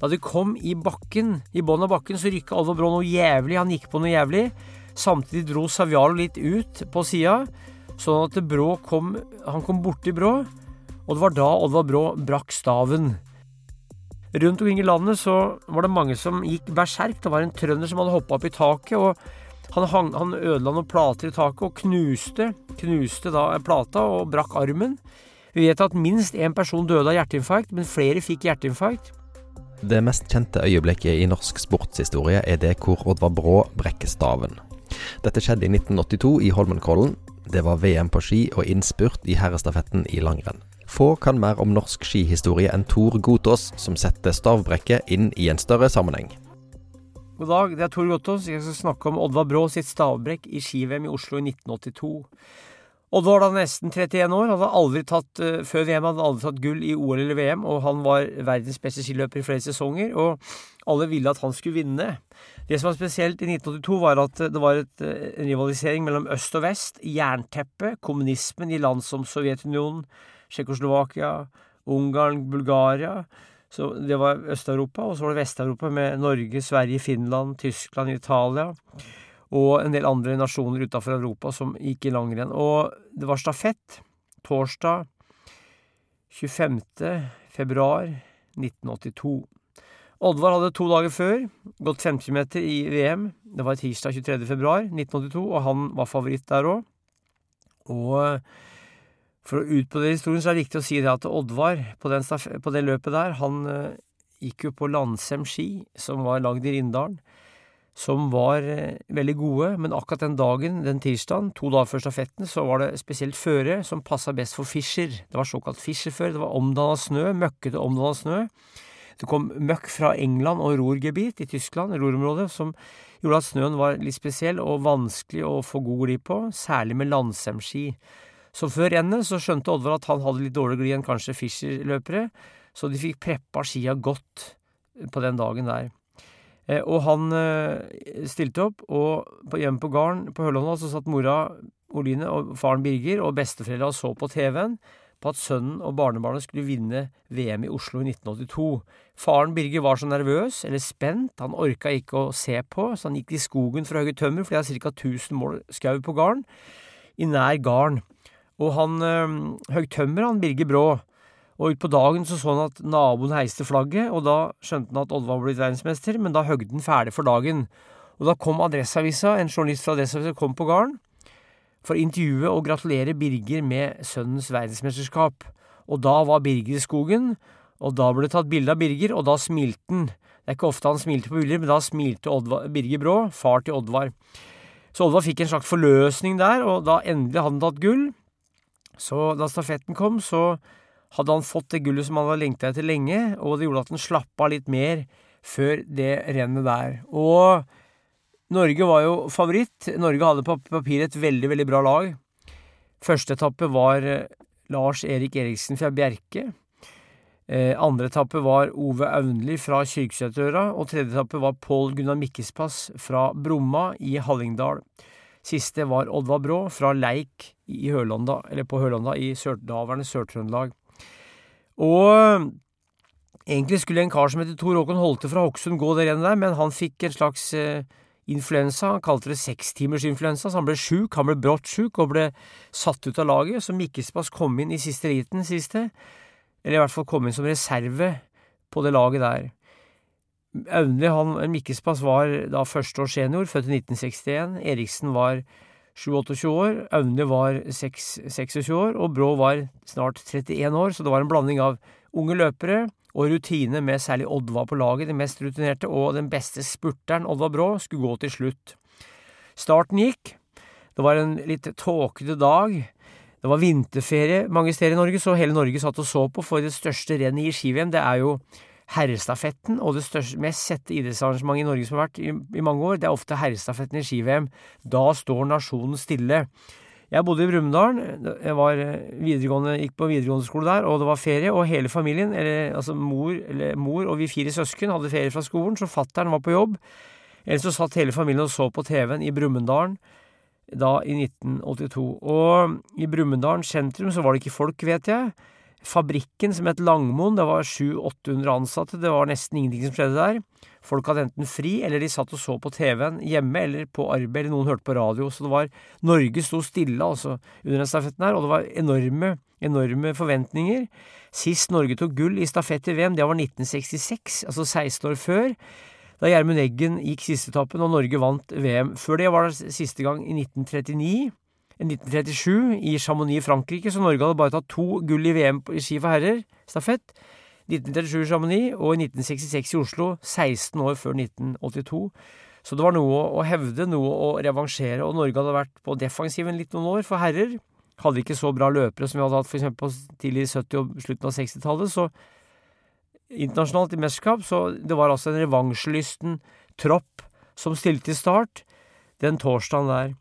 Da de kom i bakken, i bånn av bakken, så rykka Oddvar Brå noe jævlig. Han gikk på noe jævlig. Samtidig dro Savialo litt ut på sida, sånn at Brå kom Han kom borti Brå, og det var da Oddvar Brå brakk staven. Rundt omkring i landet så var det mange som gikk berserk. Det var en trønder som hadde hoppa opp i taket, og han, hang, han ødela noen plater i taket og knuste, knuste da plata og brakk armen. Vi vet at minst én person døde av hjerteinfarkt, men flere fikk hjerteinfarkt. Det mest kjente øyeblikket i norsk sportshistorie er det hvor Oddvar Brå brekker staven. Dette skjedde i 1982 i Holmenkollen. Det var VM på ski og innspurt i herrestafetten i langrenn. Få kan mer om norsk skihistorie enn Tor Gotaas, som setter stavbrekket inn i en større sammenheng. God dag, det er Tor Gotaas. Jeg skal snakke om Oddvar Brå sitt stavbrekk i ski-VM i Oslo i 1982. Oddvar var da nesten 31 år, Han hadde aldri tatt, uh, før VM hadde han aldri tatt gull i OL eller VM, og han var verdens beste skiløper i flere sesonger, og alle ville at han skulle vinne. Det som var spesielt i 1982, var at det var et, uh, en rivalisering mellom øst og vest, jernteppe, kommunismen i land som Sovjetunionen, Tsjekkoslovakia, Ungarn, Bulgaria. Så det var Øst-Europa, og så var det Vest-Europa med Norge, Sverige, Finland, Tyskland, Italia og en del andre nasjoner utafor Europa som gikk i langrenn. Og det var stafett torsdag 25. februar 1982. Oddvar hadde to dager før gått 50 meter i VM. Det var tirsdag 23. februar 1982, og han var favoritt der òg. Og for å utbrodere historien så er det viktig å si det at Oddvar på, den, på det løpet der, han uh, gikk jo på Landsem ski, som var lagd i Rindalen som var eh, veldig gode, men akkurat den dagen, den tirsdagen, to dager før stafetten, så var det spesielt føre som passa best for Fischer. Det var såkalt Fischer-føre. Det var omdanna snø, møkkete omdanna snø. Det kom møkk fra England og Ruhrgebiet i Tyskland, Ruhrområdet, som gjorde at snøen var litt spesiell og vanskelig å få god glid på, særlig med landsemski. Så før rennet så skjønte Oddvar at han hadde litt dårligere glid enn kanskje Fischer-løpere, så de fikk preppa skia godt på den dagen der. Eh, og han eh, stilte opp, og hjemme på gården på Hølåna så satt mora Oline og faren Birger og besteforeldra og så på TV-en på at sønnen og barnebarnet skulle vinne VM i Oslo i 1982. Faren Birger var så nervøs, eller spent, han orka ikke å se på, så han gikk i skogen for å hogge tømmer, for de har ca. 1000 mål skau på gården, i nær gården. Og han øh, høgg tømmer, han Birger Brå, og utpå dagen så så han at naboen heiste flagget, og da skjønte han at Oddvar var blitt verdensmester, men da høgde han ferdig for dagen. Og da kom Adresseavisa, en journalist fra Adresseavisa kom på gården for å intervjue og gratulere Birger med sønnens verdensmesterskap. Og da var Birger i skogen, og da ble det tatt bilde av Birger, og da smilte han. Det er ikke ofte han smilte på bilder, men da smilte Oddvar, Birger Brå, far til Oddvar. Så Oddvar fikk en slags forløsning der, og da endelig hadde han tatt gull. Så da stafetten kom, så hadde han fått det gullet som han hadde lengta etter lenge, og det gjorde at han slapp av litt mer før det rennet der. Og Norge var jo favoritt. Norge hadde på papiret et veldig, veldig bra lag. Første etappe var eh, Lars Erik Eriksen fra Bjerke. Eh, andre etappe var Ove Aunli fra Kyrksætøra, og tredje etappe var Pål Gunnar Mikkespass fra Bromma i Hallingdal. Siste var Oddvar Brå fra Leik i Hølanda, eller på Hølanda i sør, daværende Sør-Trøndelag. Og egentlig skulle en kar som heter Tor Håkon Holte fra Hokksund gå det rennet der, men han fikk en slags eh, influensa. Han kalte det sekstimersinfluensa, så han ble sjuk. Han ble brått sjuk og ble satt ut av laget. Så Mikkelspass kom inn i siste liten, siste. Eller i hvert fall kom inn som reserve på det laget der. Aunli, Mikkespass, var da førsteårs senior, født i 1961. Eriksen var 27-28 år, Aune var 26 år, og Brå var snart 31 år, så det var en blanding av unge løpere og rutine med særlig Oddvar på laget, den mest rutinerte, og den beste spurteren, Oddvar Brå, skulle gå til slutt. Starten gikk. Det var en litt tåkete dag. Det var vinterferie mange steder i Norge, så hele Norge satt og så på, for det største rennet i ski-VM, det er jo herrestafetten, og det største, mest sette idrettsarrangementet i Norge som har vært i, i mange år, det er ofte herrestafetten i ski-VM. Da står nasjonen stille. Jeg bodde i Brumunddal. Videregående, gikk på videregående skole der, og det var ferie, og hele familien, eller altså mor, eller mor og vi fire søsken, hadde ferie fra skolen, så fattern var på jobb. Ellers så satt hele familien og så på TV-en i Brumunddal da i 1982. Og i Brumunddal sentrum så var det ikke folk, vet jeg. Fabrikken som het Langmoen. Det var 700-800 ansatte. Det var nesten ingenting som skjedde der. Folk hadde enten fri, eller de satt og så på TV-en hjemme, eller på arbeid, eller noen hørte på radio. Så det var Norge sto stille, altså, under den stafetten her, og det var enorme, enorme forventninger. Sist Norge tok gull i stafett i VM, det var 1966, altså 16 år før. Da Gjermund Eggen gikk sisteetappen og Norge vant VM. Før det var det siste gang i 1939. 1937 i Chamonix i Frankrike, så Norge hadde bare tatt to gull i VM i ski for herrer, stafett. 1937 i Chamonix og i 1966 i Oslo, 16 år før 1982. Så det var noe å hevde, noe å revansjere, og Norge hadde vært på defensiven litt noen år for herrer. Hadde ikke så bra løpere som vi hadde hatt f.eks. på tidlig 70- og slutten av 60-tallet, så internasjonalt i mesterskap, så det var altså en revansjelysten tropp som stilte til start den torsdagen der.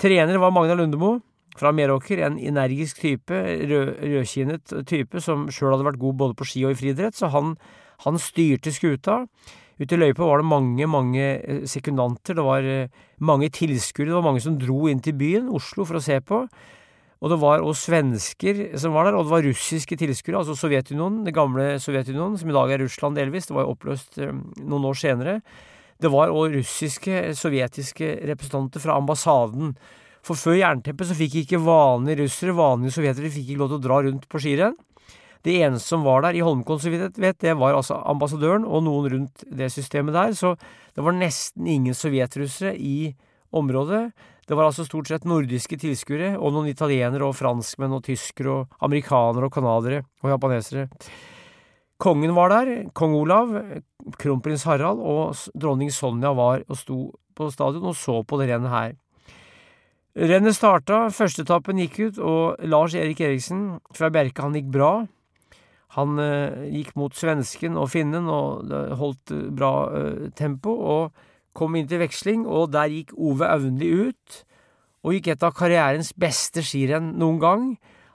Trener var Magna Lundemo fra Meråker, en energisk type, rød, rødkinnet type som sjøl hadde vært god både på ski og i friidrett, så han, han, styrte skuta. Ute i løypa var det mange, mange eh, sekundanter, det var eh, mange tilskuere, det var mange som dro inn til byen, Oslo, for å se på. Og det var også svensker som var der, og det var russiske tilskuere, altså Sovjetunionen, det gamle Sovjetunionen, som i dag er Russland delvis, det var jo oppløst eh, noen år senere. Det var òg russiske, sovjetiske representanter fra ambassaden. For før jernteppet så fikk ikke vanlige russere, vanlige sovjetere, fikk ikke lov til å dra rundt på skirenn. Det eneste som var der i Holmenkollen, så vidt vet, det var altså ambassadøren og noen rundt det systemet der, så det var nesten ingen sovjetrussere i området. Det var altså stort sett nordiske tilskuere, og noen italienere og franskmenn og tyskere og amerikanere og canadiere og japanesere. Kongen var der, kong Olav, kronprins Harald og dronning Sonja var og sto på stadion og så på det rennet her. Rennet starta, førsteetappen gikk ut, og Lars Erik Eriksen fra Bjerke, han gikk bra. Han eh, gikk mot svensken og finnen og holdt bra eh, tempo, og kom inn til veksling, og der gikk Ove Aunli ut, og gikk et av karrierens beste skirenn noen gang.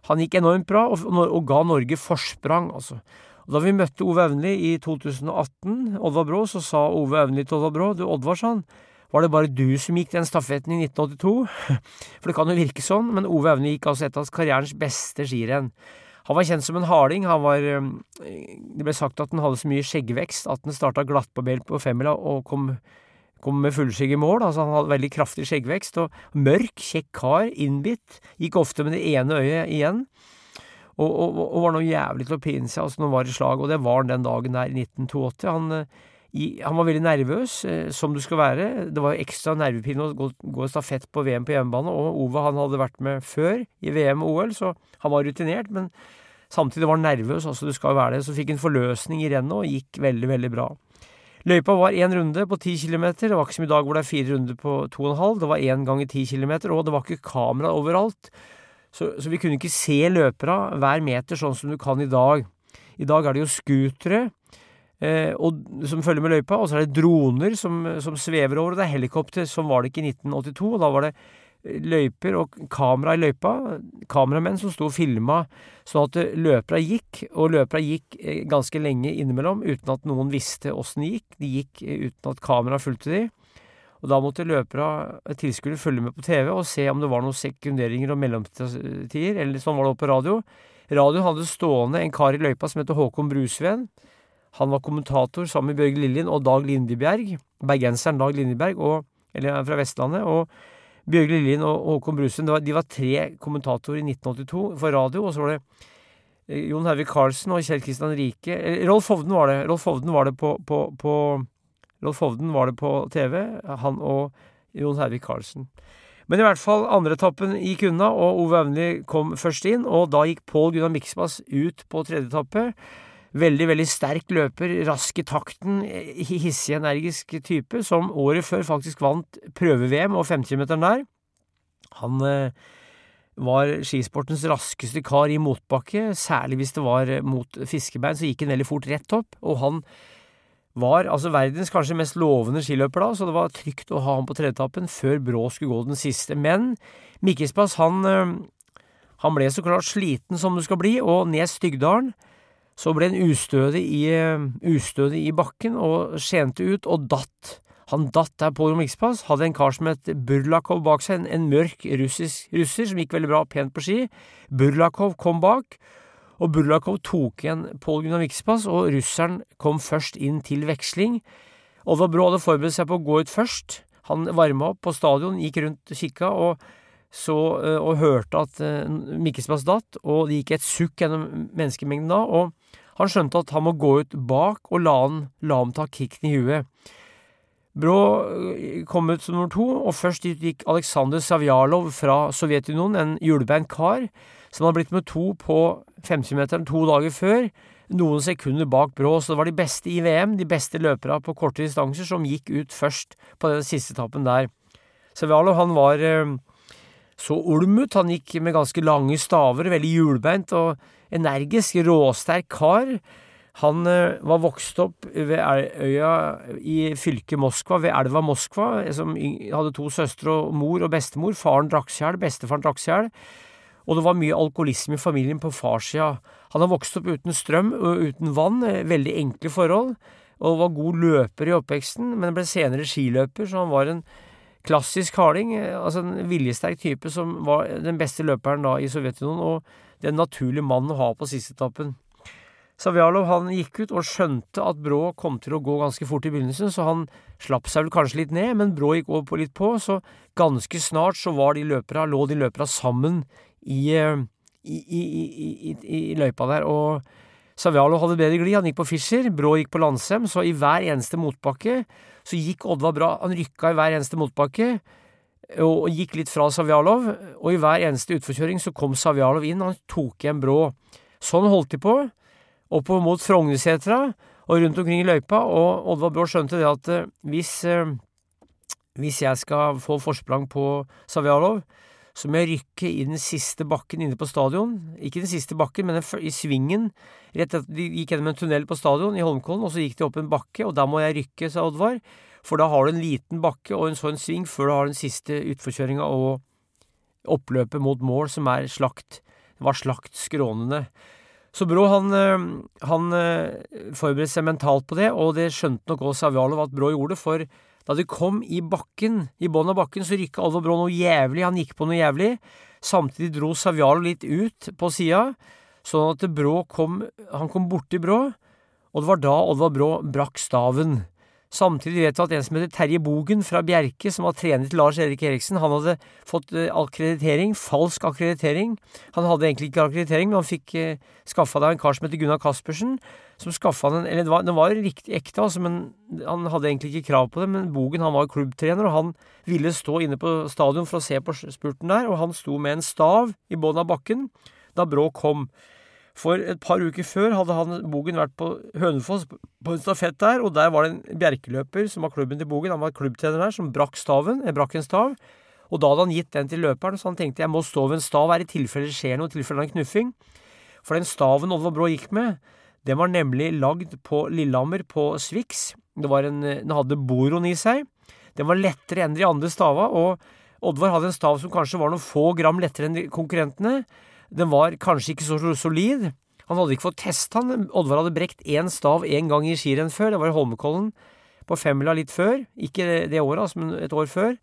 Han gikk enormt bra, og, og ga Norge forsprang, altså. Og Da vi møtte Ove Evnli i 2018, Oddvar Brå, så sa Ove Evnli til Oddvar Brå, du Oddvar, sa han, var det bare du som gikk den stafetten i 1982? For det kan jo virke sånn, men Ove Evnli gikk altså et av karrierens beste skirenn. Han var kjent som en harding. Han var Det ble sagt at han hadde så mye skjeggvekst at han starta glattbarbert på femmila og kom, kom med fullskjegg i mål. Altså han hadde veldig kraftig skjeggvekst og mørk, kjekk kar, innbitt. Gikk ofte med det ene øyet igjen og, og, og, var noe jævlig til å pine seg altså han var i slag, og det var han den dagen der i 1982. Han, eh, i, han var veldig nervøs, eh, som du skal være. Det var jo ekstra nervepirrende å gå, gå stafett på VM på hjemmebane, og Ove han hadde vært med før i VM og OL, så han var rutinert, men samtidig var han nervøs, altså du skal jo være det. Så fikk han forløsning i rennet og gikk veldig, veldig bra. Løypa var én runde på ti kilometer, det var ikke som i dag hvor det er fire runder på to og en halv, det var én gang i ti kilometer, og det var ikke kamera overalt. Så, så, vi kunne ikke se løpera hver meter sånn som du kan i dag. I dag er det jo scootere eh, som følger med løypa, og så er det droner som, som svever over, og det er helikopter. Sånn var det ikke i 1982. og Da var det eh, løyper og kamera i løypa, kameramenn som sto og filma sånn at løpera gikk, og løpera gikk eh, ganske lenge innimellom uten at noen visste åssen det gikk. De gikk eh, uten at kamera fulgte de. Og da måtte løpere, tilskuere, følge med på TV og se om det var noen sekunderinger og mellomtider, eller sånn var det også på radio. Radioen hadde stående en kar i løypa som heter Håkon Brusveen. Han var kommentator sammen med Bjørge Lillien og Dag Lindebjerg, bergenseren Dag Lindebjerg, og, eller fra Vestlandet. og Bjørge Lillien og Håkon Brusveen, de var tre kommentatorer i 1982 for radio, og så var det eh, Jon Hervik Karlsen og Kjell Kristian Rike eh, Rolf Hovden var det. Rolf Hovden var det på, på, på Rolf Hovden var det på TV, han og Jon Hervik Karlsen. Men i hvert fall, andre etappen gikk unna, og Ove Aunli kom først inn, og da gikk Pål Gunnar Miksmas ut på tredje etappe. Veldig, veldig sterk løper, rask i takten, hissig, energisk type, som året før faktisk vant prøve-VM og 50-meteren der. Han eh, var skisportens raskeste kar i motbakke, særlig hvis det var mot fiskebein, så gikk han veldig fort rett opp, og han var altså verdens kanskje mest lovende skiløper da, så det var trygt å ha ham på tredjetappen før Brå skulle gå den siste. Men Mikkelspass, han, han ble så klart sliten som du skal bli, og ned Stygdalen så ble han ustødig i, ustødig i bakken og skjente ut og datt. Han datt der på Mikkelspass, hadde en kar som het Burlakov bak seg, en, en mørk russisk russer som gikk veldig bra, pent på ski. Burlakov kom bak, Og Burlakov tok igjen Pål Gunnar Vikspass, og russeren kom først inn til veksling. Olvar Brå hadde forberedt seg på å gå ut først. Han varma opp på stadion, gikk rundt og kikka, og, så, eh, og hørte at Mikkespass Mikkelspass datt, og det gikk et sukk gjennom menneskemengden da, og han skjønte at han må gå ut bak og la, han, la ham ta kicken i huet. Brå eh, kom ut som nummer to, og først gikk Aleksandr Savjalov fra Sovjetunionen, en hjulbeint kar som hadde blitt med to på 50-meteren to dager før, noen sekunder bak Brå, så det var de beste i VM, de beste løperne på korte distanser, som gikk ut først på den siste etappen der. Savjalov han var eh, så olm ut, han gikk med ganske lange staver, veldig hjulbeint og energisk, råsterk kar. Han eh, var vokst opp ved øya i fylket Moskva, ved elva Moskva, som hadde to søstre og mor og bestemor. Faren drakk seg i hjel, bestefaren drakk seg i hjel. Og det var mye alkoholisme i familien på farssida. Han har vokst opp uten strøm og uten vann, eh, veldig enkle forhold, og var god løper i oppveksten, men ble senere skiløper, så han var en klassisk harding, eh, altså en viljesterk type som var den beste løperen da i Sovjetunionen, og den naturlige mannen å ha på siste etappen. Savjalov han gikk ut og skjønte at Brå kom til å gå ganske fort i begynnelsen, så han slapp seg vel kanskje litt ned, men Brå gikk over på litt på, så ganske snart så var de løpera, lå de løpera sammen i, eh, i, i, i, løypa der. og Savialo hadde bedre glid, han gikk på Fischer, Brå gikk på Landsem, så i hver eneste motbakke så gikk Oddvar bra, han rykka i hver eneste motbakke og gikk litt fra Savjalov, og i hver eneste utforkjøring så kom Savjalov inn, han tok igjen Brå. Sånn holdt de på. Oppover mot Frognersetra og rundt omkring i løypa, og Oddvar Brå skjønte det at eh, hvis, eh, hvis jeg skal få forsprang på Savjalov, så må jeg rykke i den siste bakken inne på stadion. Ikke den siste bakken, men i svingen. Rett etter De gikk gjennom en tunnel på stadion i Holmkollen, og så gikk de opp en bakke, og da må jeg rykke, sa Oddvar. For da har du en liten bakke og en sånn sving før du har den siste utforkjøringa og oppløpet mot mål, som er slakt. Var slakt skrånende. Så Brå han, eh, han eh, forberedte seg mentalt på det, og det skjønte nok også Savjalov at Brå gjorde, for da de kom i bakken, i bånn av bakken, så rykka Alvor Brå noe jævlig, han gikk på noe jævlig. Samtidig dro Savjalov litt ut på sida, sånn at Brå kom, han kom borti Brå, og det var da Oddvar Brå brakk staven. Samtidig vet vi at en som heter Terje Bogen fra Bjerke, som var trener til Lars Erik Eriksen, han hadde fått eh, akkreditering, falsk akkreditering. Han hadde egentlig ikke akkreditering, men han fikk eh, skaffa av en kar som heter Gunnar Caspersen, som skaffa den Eller den var, den var riktig ekte, altså, men han hadde egentlig ikke krav på det. Men Bogen han var klubbtrener, og han ville stå inne på stadion for å se på spurten der, og han sto med en stav i bånn av bakken da Brå kom. For et par uker før hadde han Bogen vært på Hønefoss på en stafett der, og der var det en bjerkeløper som var klubben til Bogen. Han var klubbtrener der, som brakk staven. Jeg brakk en stav. Og da hadde han gitt den til løperen, så han tenkte jeg må stå ved en stav her i tilfelle det skjer noe, i tilfelle det er en knuffing. For den staven Oddvar Brå gikk med, den var nemlig lagd på Lillehammer, på Swix. Den hadde boron i seg. Den var lettere enn de andre stava, og Oddvar hadde en stav som kanskje var noen få gram lettere enn konkurrentene. Den var kanskje ikke så solid. Han hadde ikke fått teste han. Oddvar hadde brekt én stav én gang i skirenn før. Det var i Holmenkollen på femmila litt før. Ikke det, året, altså, men et år før.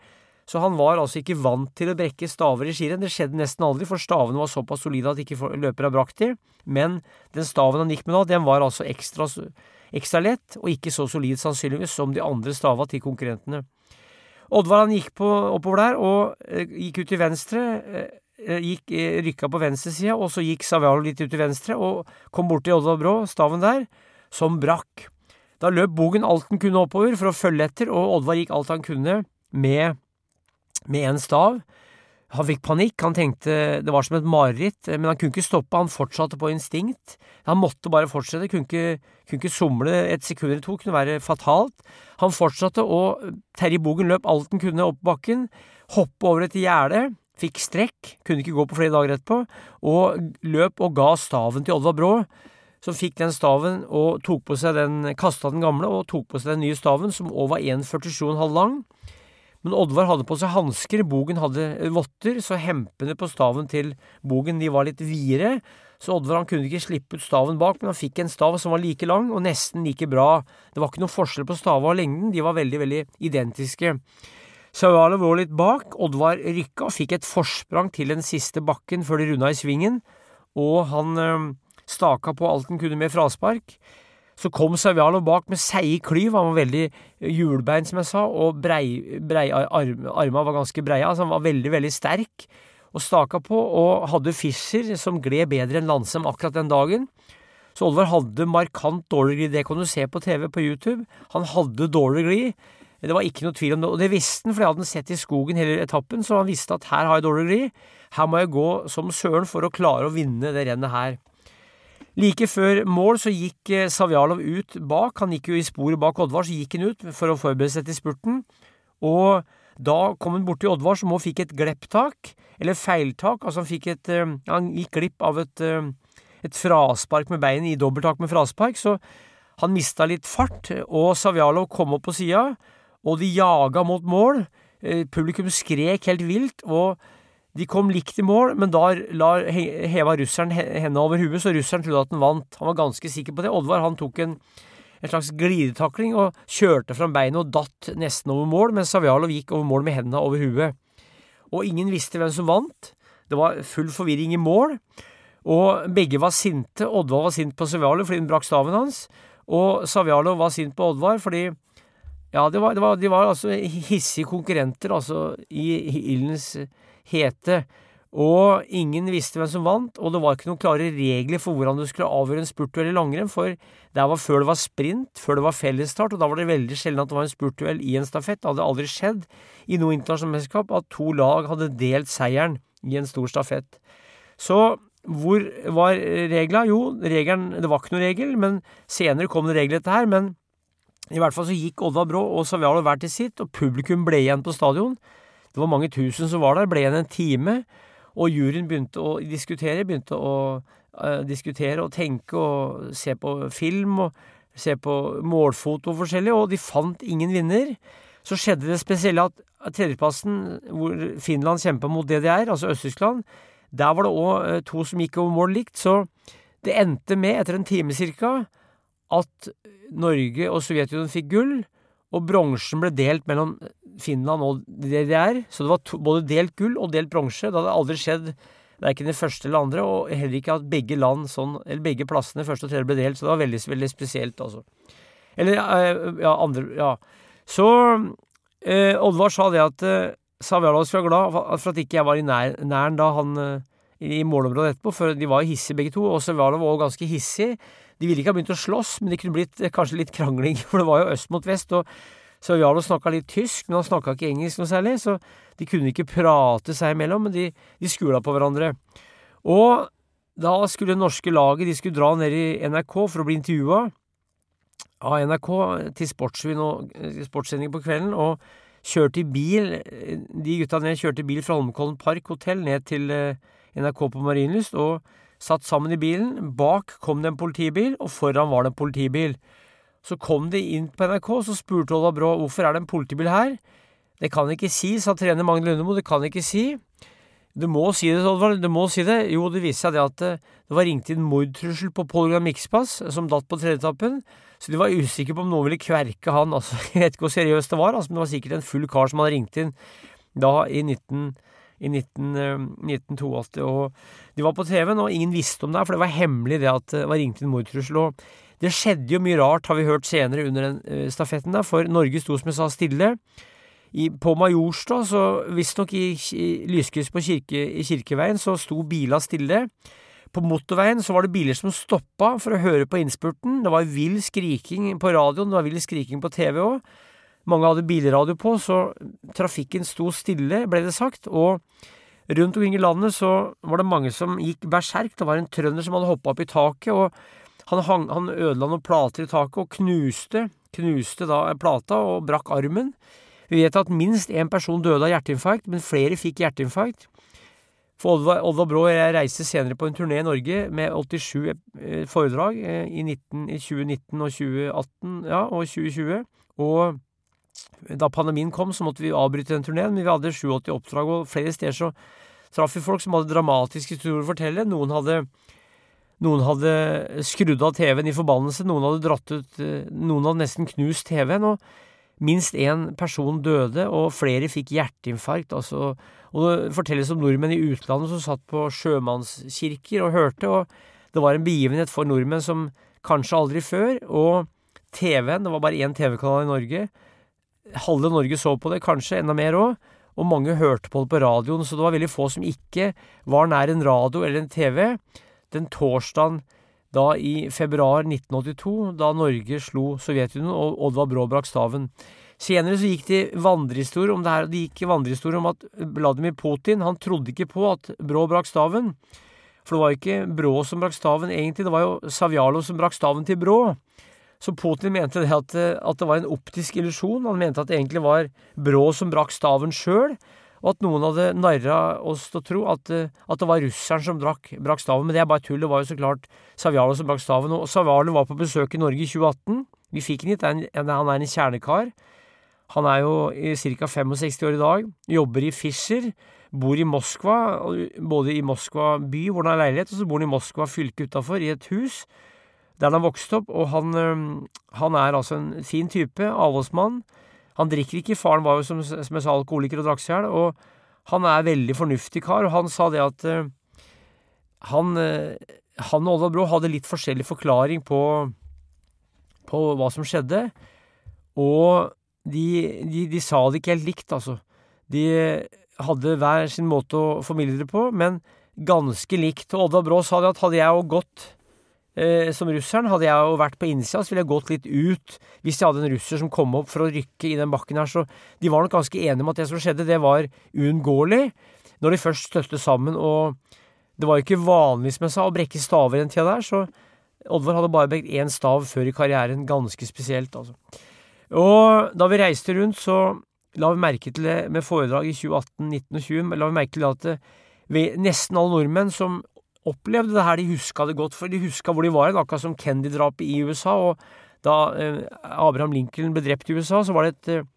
Så han var altså ikke vant til å brekke staver i skirenn. Det skjedde nesten aldri, for stavene var såpass solide at ikke løpere brakk de. Men den staven han gikk med da, den var altså ekstra, ekstra lett, og ikke så solid sannsynligvis som de andre stava til konkurrentene. Oddvar han gikk på, oppover der og eh, gikk ut til venstre. Eh, Eh, gikk, eh, rykka på venstresida, og så gikk Savialo litt ut til venstre og kom bort til Oddvar Brå, staven der, som brakk. Da løp Bogen alt han kunne oppover for å følge etter, og Oddvar gikk alt han kunne med med en stav. Han fikk panikk, han tenkte det var som et mareritt, men han kunne ikke stoppe, han fortsatte på instinkt. Han måtte bare fortsette, kunne ikke, kunne ikke somle et sekund eller to, kunne være fatalt. Han fortsatte, og Terje Bogen løp alt han kunne opp bakken, hoppe over et gjerde, fikk strekk, kunne ikke gå på flere dager etterpå, og løp og ga staven til Oddvar Brå, som fikk den staven og tok på seg den, kasta den gamle og tok på seg den nye staven, som òg var 1,47,5 lang. Men Oddvar hadde på seg hansker, Bogen hadde votter, så hempene på staven til Bogen de var litt videre, så Oddvar han kunne ikke slippe ut staven bak, men han fikk en stav som var like lang og nesten like bra. Det var ikke noen forskjell på stava og lengden, de var veldig, veldig identiske. Sauale lå litt bak, Oddvar rykka og fikk et forsprang til den siste bakken før de runda i svingen, og han, staka på alt han kunne med fraspark. Så kom Savialo bak med seige klyv. Han var veldig hjulbein, som jeg sa, og brei, brei arm, arma var ganske breia, så han var veldig, veldig sterk og staka på, og hadde Fischer som gled bedre enn Landsem akkurat den dagen. Så Oddvar hadde markant dårlig glid. Det kan du se på TV på YouTube. Han hadde dårlig glid. Det var ikke noe tvil om det, og det visste han, for det hadde han sett i skogen hele etappen, så han visste at her har jeg dårlig gli, Her må jeg gå som søren for å klare å vinne det rennet her. Like før mål så gikk eh, Savjalov ut bak, han gikk jo i sporet bak Oddvar, så gikk han ut for å forberede seg til spurten, og da kom han borti Oddvar som òg fikk et glepptak, eller feiltak, altså han fikk et eh, Han gikk glipp av et, eh, et fraspark med beinet i dobbelttak med fraspark, så han mista litt fart, og Savjalov kom opp på sida, og de jaga mot mål. Publikum skrek helt vilt, og de kom likt i mål, men da heva russeren hendene over huet, så russeren trodde at han vant. Han var ganske sikker på det. Oddvar han tok en, en slags glidetakling og kjørte fram beinet og datt nesten over mål, mens Savjalov gikk over mål med hendene over huet. Og ingen visste hvem som vant. Det var full forvirring i mål. Og begge var sinte. Oddvar var sint på Savjalov fordi han brakk staven hans, og Savjalov var sint på Oddvar fordi ja, det var, det var, de var altså hissige konkurrenter, altså, i ildens hete. Og ingen visste hvem som vant, og det var ikke noen klare regler for hvordan du skulle avgjøre en spurtduell i langrenn, for det var før det var sprint, før det var fellesstart, og da var det veldig sjelden at det var en spurtduell i en stafett. Det hadde aldri skjedd i noe internasjonalt mesterskap at to lag hadde delt seieren i en stor stafett. Så hvor var regla? Jo, regelen, det var ikke noen regel, men senere kom det regler dette her. Men i hvert fall så gikk Odda Brå og Savialo hver til sitt, og publikum ble igjen på stadion. Det var mange tusen som var der. Ble igjen en time. Og juryen begynte å diskutere. Begynte å uh, diskutere og tenke og se på film og se på målfoto forskjellig, og de fant ingen vinner. Så skjedde det spesielle at tredjeplassen, hvor Finland kjempa mot DDR, altså Øst-Tyskland, der var det òg uh, to som gikk over mål likt. Så det endte med, etter en time cirka, at Norge og Sovjetunionen fikk gull, og bronsen ble delt mellom Finland og DDR. Så det var to, både delt gull og delt bronse. Det hadde aldri skjedd verken det første eller andre, og heller ikke at begge land sånn, eller begge plassene, første og tredje, ble delt. Så det var veldig, veldig spesielt, altså. Eller eh, ja, andre Ja. Så eh, Oddvar sa det at eh, skulle var glad for at ikke jeg var i nær, næren da han eh, i målområdet etterpå, for de var hissige begge to, og Savjalov var også ganske hissig. De ville ikke ha begynt å slåss, men det kunne blitt eh, kanskje litt krangling, for det var jo øst mot vest. og så Jarlo snakka litt tysk, men han snakka ikke engelsk noe særlig, så de kunne ikke prate seg imellom, men de, de skula på hverandre. Og da skulle det norske laget de skulle dra ned i NRK for å bli intervjua av NRK til Sportsrevyen og eh, sportssending på kvelden, og kjørte i bil De gutta ned kjørte i bil fra Holmenkollen Park hotell ned til eh, NRK på Marienlyst, og satt sammen i bilen. Bak kom det en politibil, og foran var det en politibil. Så kom de inn på NRK, så spurte Ola Brå hvorfor er det en politibil her. Det kan ikke si, sa trener Magne Lundemo, det kan ikke si. Du må si det, Oddvar, du må si det. Jo, det viste seg det at eh, det var ringt inn mordtrussel på Pål Gram Mikspass, som datt på tredjeetappen. Så de var usikre på om noen ville kverke han. Altså, jeg vet ikke hvor seriøst det var, altså, men det var sikkert en full kar som hadde ringt inn da i 19, i 19, 1982. Eh, og de var på TV-en, og ingen visste om det, for det var hemmelig det at det var ringt inn mordtrussel. Og det skjedde jo mye rart, har vi hørt senere under den uh, stafetten, der, for Norge sto som jeg sa stille. I, på Majorstua, så visstnok i, i lyskryss på kirke, i Kirkeveien, så sto bila stille. På motorveien så var det biler som stoppa for å høre på innspurten. Det var vill skriking på radioen, det var vill skriking på TV òg. Mange hadde bilradio på, så trafikken sto stille, ble det sagt. Og rundt omkring i landet så var det mange som gikk berserk. Det var en trønder som hadde hoppa opp i taket. og han, hang, han ødela noen plater i taket og knuste, knuste da plata og brakk armen. Vi vet at minst én person døde av hjerteinfarkt, men flere fikk hjerteinfarkt. For Oddvar Brå og jeg reiste senere på en turné i Norge med 87 eh, foredrag eh, i, 19, i 2019 og 2018 ja, og 2020. Og da pandemien kom, så måtte vi avbryte den turneen, men vi hadde 87 oppdrag, og flere steder så traff vi folk som hadde dramatiske historier å fortelle. Noen hadde noen hadde skrudd av TV-en i forbannelse, noen hadde dratt ut eh, Noen hadde nesten knust TV-en, og minst én person døde, og flere fikk hjerteinfarkt. Altså, og det fortelles om nordmenn i utlandet som satt på sjømannskirker og hørte, og Det var en begivenhet for nordmenn som kanskje aldri før. Og TV-en, det var bare én TV-kanal i Norge. Halve Norge så på det, kanskje enda mer òg. Og mange hørte på det på radioen, så det var veldig få som ikke var nær en radio eller en TV. Den torsdagen da i februar 1982, da Norge slo Sovjetunionen og Oddvar Brå brakk staven. Senere så gikk det vandrehistorier om det her, og det gikk vandrehistorier om at Vladimir Putin han trodde ikke på at Brå brakk staven. For det var ikke Brå som brakk staven egentlig, det var jo Savjalo som brakk staven til Brå. Så Putin mente det at, at det var en optisk illusjon. Han mente at det egentlig var Brå som brakk staven sjøl, og at noen hadde narra oss til å tro at, at, det var russeren som brakk, brakk staven. Men det er bare tull. Det var jo så klart Savjalo som brakk staven. Og Savjalo var på besøk i Norge i 2018. Vi fikk han hit. Han er en kjernekar. Han er jo ca. 65 år i dag, jobber i Fischer, bor i Moskva, både i Moskva by, hvor han har leilighet, og så bor han i Moskva fylke utafor, i et hus der han vokste opp, og han, han er altså en fin type, avholdsmann. Han drikker ikke, faren var jo som, som jeg sa alkoholiker og drakk seg i hjel, og han er veldig fornuftig kar, og han sa det at uh, han, uh, han og Oddvar Brå hadde litt forskjellig forklaring på, på hva som skjedde, og de, de, de, sa det ikke helt likt, altså. De hadde hver sin måte å formidle det på, men ganske likt. Og Oddvar Brå sa det at hadde jeg jo gått som russeren, hadde jeg jo vært på innsida, så ville jeg gått litt ut hvis jeg hadde en russer som kom opp for å rykke i den bakken her. Så de var nok ganske enige om at det som skjedde, det var uunngåelig når de først støtte sammen. Og det var jo ikke vanlig, som jeg sa, å brekke staver i den tida der, så Oddvar hadde bare brekt én stav før i karrieren. Ganske spesielt, altså. Og da vi reiste rundt, så la vi merke til det med foredrag i 2018, 19 og 20, la vi merke til at vi, nesten alle nordmenn som opplevde det her, de huska det godt, for de huska hvor de var, akkurat som Kennedy-drapet i USA, og da eh, Abraham Lincoln ble drept i USA, så var det et eh,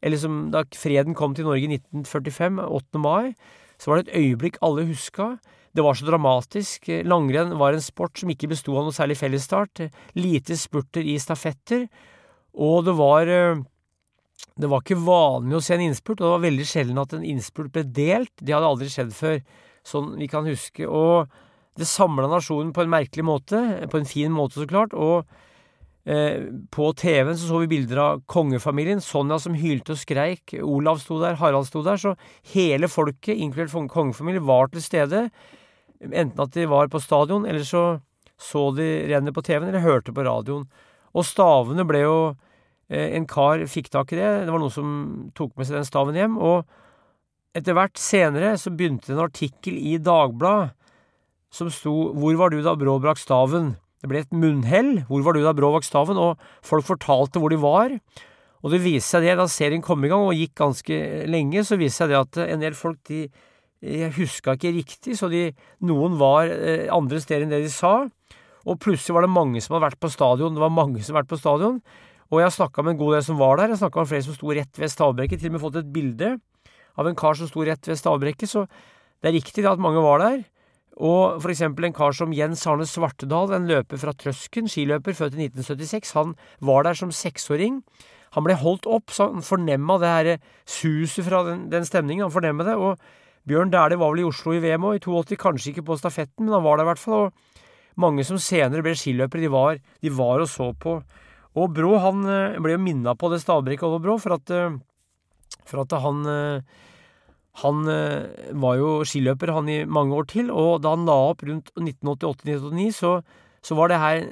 Eller som da freden kom til Norge i 1945, 8. mai, så var det et øyeblikk alle huska. Det var så dramatisk. Langrenn var en sport som ikke besto av noe særlig fellesstart. Lite spurter i stafetter. Og det var eh, Det var ikke vanlig å se en innspurt, og det var veldig sjelden at en innspurt ble delt. Det hadde aldri skjedd før, sånn vi kan huske. Og det samla nasjonen på en merkelig måte, på en fin måte, så klart. Og eh, på TV-en så så vi bilder av kongefamilien. Sonja som hylte og skreik. Olav sto der, Harald sto der. Så hele folket, inkludert kongefamilien, var til stede. Enten at de var på stadion, eller så så de rennet på TV-en, eller hørte på radioen. Og stavene ble jo eh, En kar fikk tak i det. Det var noen som tok med seg den staven hjem. Og etter hvert senere så begynte en artikkel i Dagbladet som sto 'Hvor var du da Brå brakk staven?' Det ble et munnhell. 'Hvor var du da Brå brakk staven?' Og folk fortalte hvor de var. Og det viste seg det, da serien kom i gang og gikk ganske lenge, så viste seg det at en del folk de de huska ikke riktig, så de, noen var eh, andre steder enn det de sa. Og plutselig var det mange som hadde vært på stadion. Det var mange som hadde vært på stadion. Og jeg snakka med en god del som var der. Jeg snakka med flere som sto rett ved stavbrekket. Til og med fått et bilde av en kar som sto rett ved stavbrekket. Så det er riktig at mange var der. Og for eksempel en kar som Jens Arne Svartedal, en løper fra Trøsken, skiløper født i 1976, han var der som seksåring. Han ble holdt opp, så han fornemma det her suset fra den, den stemningen. Han fornemma det. Og Bjørn Dæhlie var vel i Oslo i VM òg, i 82, kanskje ikke på stafetten, men han var der i hvert fall. og mange som senere ble skiløpere, de var, de var og så på. Og Brå han eh, ble jo minna på det stavbrekket over Brå, for at, eh, for at han eh, han var jo skiløper han i mange år til, og da han la opp rundt 1988-1989, så, så var det her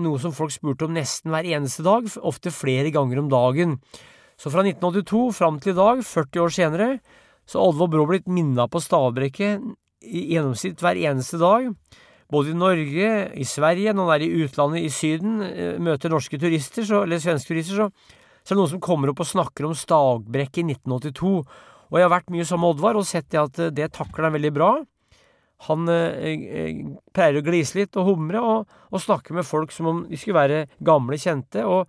noe som folk spurte om nesten hver eneste dag, ofte flere ganger om dagen. Så fra 1982 fram til i dag, 40 år senere, så har Oddvar Brå blitt minna på stavbrekket i gjennomsnitt hver eneste dag både i Norge, i Sverige, når han er i utlandet, i Syden, eh, møter norske turister, så, eller svenske turister, så, så er det noen som kommer opp og snakker om Stagbrekk i 1982. Og jeg har vært mye sammen med Oddvar og sett at eh, det takler han veldig bra. Han eh, eh, pleier å glise litt og humre og, og, snakke med folk som om de skulle være gamle kjente. Og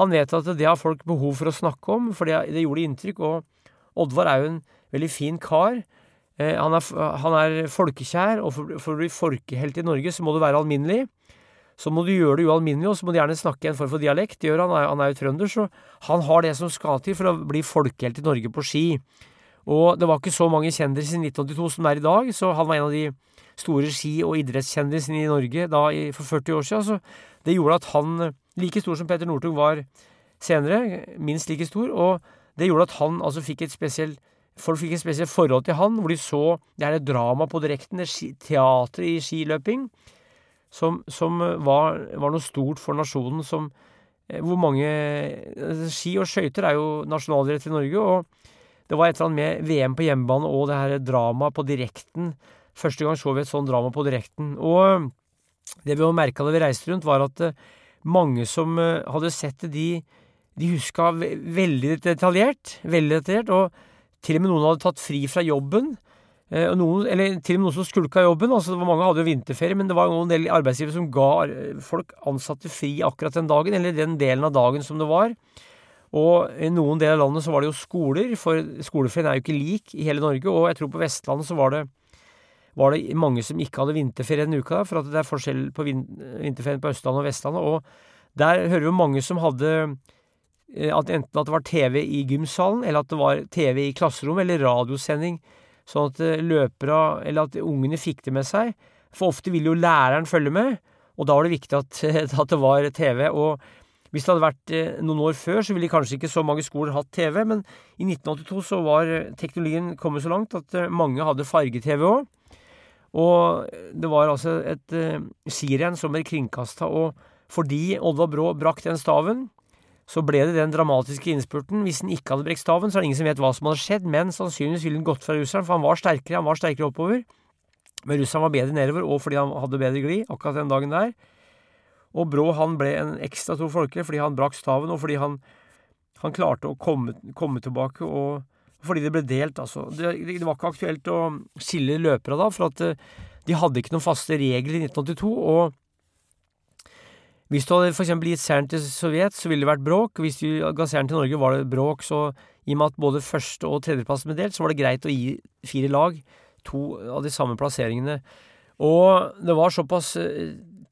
han vet at det har folk behov for å snakke om, for det, det gjorde inntrykk. Og Oddvar er jo en veldig fin kar. Eh, han er, han er, folkekjær, og for, å bli folkehelt i Norge, så må du være alminnelig. Så må du gjøre det ualminnelig, og så må du gjerne snakke en form for dialekt. Det gjør han, han er jo trønder, så han har det som skal til for å bli folkehelt i Norge på ski. Og det var ikke så mange kjendiser i 1982 som det er i dag, så han var en av de store ski- og idrettskjendisene i Norge da for 40 år siden. Så det gjorde at han, like stor som Petter Northug var senere, minst like stor, og det gjorde at han altså fikk et spesielt Folk fikk et spesielt forhold til han, hvor de så det her dramaet på direkten, teater i skiløping, som, som var, var, noe stort for nasjonen som Hvor mange Ski og skøyter er jo nasjonalrett i Norge, og det var et eller annet med VM på hjemmebane og det her dramaet på direkten. Første gang så vi et sånt drama på direkten. Og det vi merka da vi reiste rundt, var at mange som hadde sett det, de, de huska veldig detaljert. Veldig detaljert. Og til og med noen hadde tatt fri fra jobben. Noen, eller til og med noen som skulka jobben. altså Mange hadde jo vinterferie, men det var en del arbeidsgivere som ga folk ansatte fri akkurat den dagen, eller den delen av dagen som det var. Og i noen deler av landet så var det jo skoler, for skoleferien er jo ikke lik i hele Norge. Og jeg tror på Vestlandet så var det, var det mange som ikke hadde vinterferie denne uka, for at det er forskjell på vinterferien på Østlandet og Vestlandet. Og der hører vi mange som hadde at enten at det var TV i gymsalen, eller at det var TV i klasserommet, eller radiosending, sånn at løpere, eller at ungene fikk det med seg. For ofte ville jo læreren følge med, og da var det viktig at, at det var TV. og hvis det hadde vært noen år før, så ville kanskje ikke så mange skoler hatt TV, men i 1982 så var teknologien kommet så langt at mange hadde farge-TV òg. Og det var altså et skirenn som ble kringkasta, og fordi Oddvar Brå brakk den staven, så ble det den dramatiske innspurten. Hvis han ikke hadde brekt staven, så er det ingen som vet hva som hadde skjedd, men sannsynligvis ville han gått fra russeren, for han var sterkere, han var sterkere oppover. Men russeren var bedre nedover, og fordi han hadde bedre glid akkurat den dagen der. Og Brå han ble en ekstra stor folkelig fordi han brakk staven, og fordi han, han klarte å komme, komme, tilbake, og fordi det ble delt, altså. Det, det, var ikke aktuelt å skille løpere da, for at de hadde ikke noen faste regler i 1982, og hvis du hadde for eksempel gitt seieren til Sovjet, så ville det vært bråk. Hvis du ga seieren til Norge, var det bråk. Så i og med at både første- og tredjeplass ble delt, så var det greit å gi fire lag to av de samme plasseringene. Og det var såpass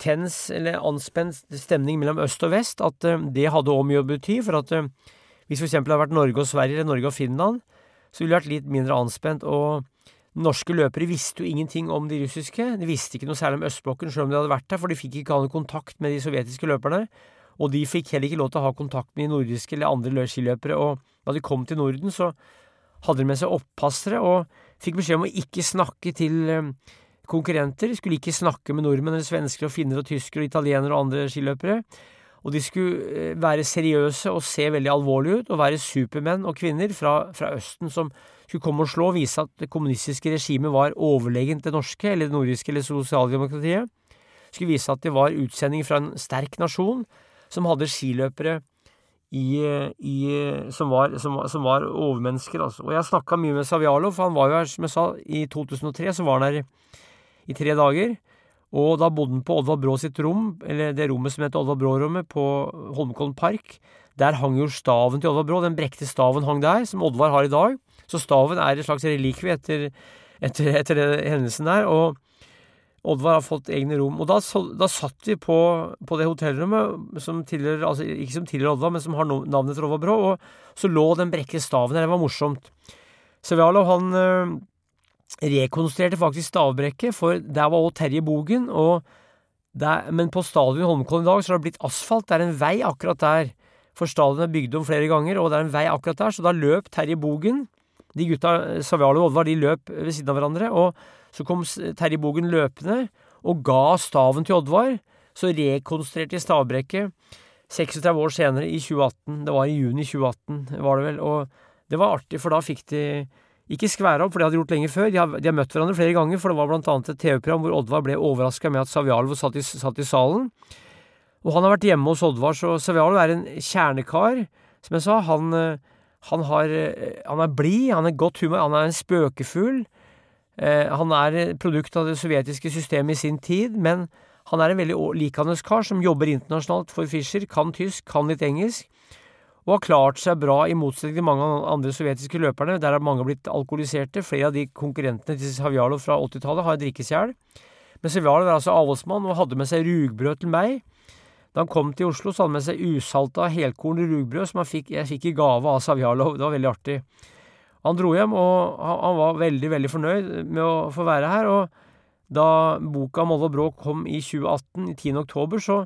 tens eller anspent stemning mellom øst og vest at det hadde òg mye å bety. For at hvis for eksempel det hadde vært Norge og Sverige eller Norge og Finland, så ville det vært litt mindre anspent. og Norske løpere visste jo ingenting om de russiske. De visste ikke noe særlig om østblokken, selv om de hadde vært der, for de fikk ikke ha noe kontakt med de sovjetiske løperne. Og de fikk heller ikke lov til å ha kontakt med de nordiske eller andre skiløpere. Og da de kom til Norden, så hadde de med seg oppassere og fikk beskjed om å ikke snakke til konkurrenter. De skulle ikke snakke med nordmenn eller svensker og finner og tyskere og italienere og andre skiløpere. Og de skulle være seriøse og se veldig alvorlige ut, og være supermenn og -kvinner fra, fra Østen som skulle komme og slå og vise at det kommunistiske regimet var overlegent det norske, eller det nordiske eller sosialdemokratiet. Skulle vise at det var utsendinger fra en sterk nasjon som hadde skiløpere i, i, som, var, som, som, var, overmennesker. Altså. Og jeg snakka mye med Savjalov, for han var jo her, som jeg sa, i 2003 så var han her i tre dager. Og da bodde han på Oddvar Brå sitt rom, eller det rommet som heter Oddvar Brå-rommet, på Holmenkollen park. Der hang jo staven til Oddvar Brå, den brekte staven hang der, som Oddvar har i dag. Så staven er et slags relikvie etter, etter, etter hendelsen der. Og Oddvar har fått egne rom. Og da, da satt vi på, på, det hotellrommet som tilhører, altså ikke som tilhører Oddvar, men som har navnet til Oddvar Brå, og så lå den brekke staven der. Det var morsomt. Sevjalov, han øh, rekonstruerte faktisk stavbrekket, for der var også Terje Bogen, og der, men på stadion Holmenkollen i dag så har det blitt asfalt. Det er en vei akkurat der. For stadion er bygd om flere ganger, og det er en vei akkurat der, så da løp Terje Bogen de gutta, Savialo og Oddvar, de løp ved siden av hverandre, og så kom Terje Bogen løpende og ga staven til Oddvar. Så rekonstruerte de stavbrekket 36 år senere, i 2018. Det var i juni 2018, var det vel. Og det var artig, for da fikk de ikke skværa opp, for det hadde de gjort lenge før. De har, de har, møtt hverandre flere ganger, for det var blant annet et TV-program hvor Oddvar ble overraska med at Savialo satt satt i salen. Og han har vært hjemme hos Oddvar, så Savialo er en kjernekar. Som jeg sa, han han, har, han er blid, han er godt humor, han er en spøkefugl. Eh, han er produkt av det sovjetiske systemet i sin tid, men han er en veldig likandes kar som jobber internasjonalt for Fischer, kan tysk, kan litt engelsk, og har klart seg bra i motsetning til mange andre sovjetiske løperne, der har mange blitt alkoholiserte. Flere av de konkurrentene til Savjalov fra 80-tallet har drikkesjel. Men Savjalov er altså avholdsmann og hadde med seg rugbrød til meg. Da han kom til Oslo, så hadde han med seg usalta helkorn rugbrød som fikk, jeg fikk i gave av Savjalov. Det var veldig artig. Han dro hjem, og han var veldig, veldig fornøyd med å få være her. Og da boka Molde og Brå kom i 2018, i 10. oktober, så,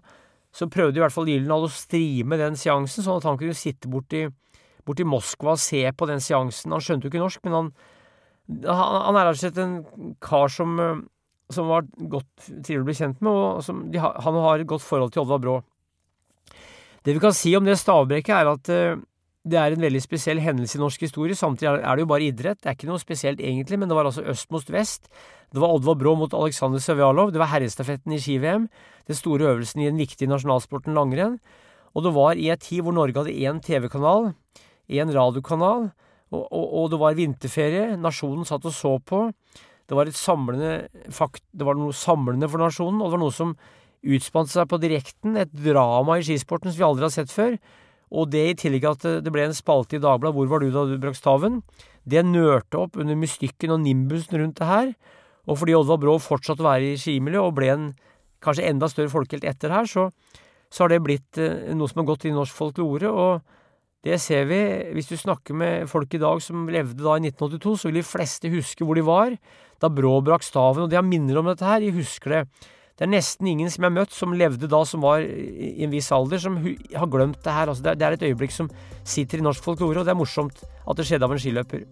så prøvde i hvert fall Gyldendal å streame den seansen, sånn at han kunne sitte borti, borti Moskva og se på den seansen. Han skjønte jo ikke norsk, men han, han, han er rett og slett en kar som, som var godt trivelig å bli kjent med, og som, de, han har et godt forhold til Oddvar Brå. Det vi kan si om det stavbrekket, er at uh, det er en veldig spesiell hendelse i norsk historie. Samtidig er det jo bare idrett. Det er ikke noe spesielt egentlig, men det var altså øst mot vest. Det var Oddvar Brå mot Aleksandr Sovjalov, Det var herrestafetten i ski-VM. Den store øvelsen i den viktige nasjonalsporten langrenn. Og det var i et tid hvor Norge hadde én TV-kanal, én radiokanal, og, og, og, det var vinterferie. Nasjonen satt og så på. Det var, fakt, det var noe samlende for nasjonen, og det var noe som utspant seg på direkten. Et drama i skisporten som vi aldri har sett før. Og det i tillegg at det ble en spalte i Dagbladet 'Hvor var du da du brakk staven?' Det nørte opp under mystikken og nimbusen rundt det her. Og fordi Oddvar Brå fortsatte å være i skimiljøet og ble en kanskje enda større folkehelt etter her, så, så har det blitt eh, noe som har gått i norsk folklore. Og det ser vi. Hvis du snakker med folk i dag som levde da i 1982, så vil de fleste huske hvor de var da Brå brakk staven. Og de har minner om dette her. De husker det. Det er nesten ingen som jeg har møtt som levde da som var i en viss alder, som har glemt det her. Altså, det, er, et øyeblikk som sitter i norsk folklore, og det er morsomt at det skjedde av en skiløper.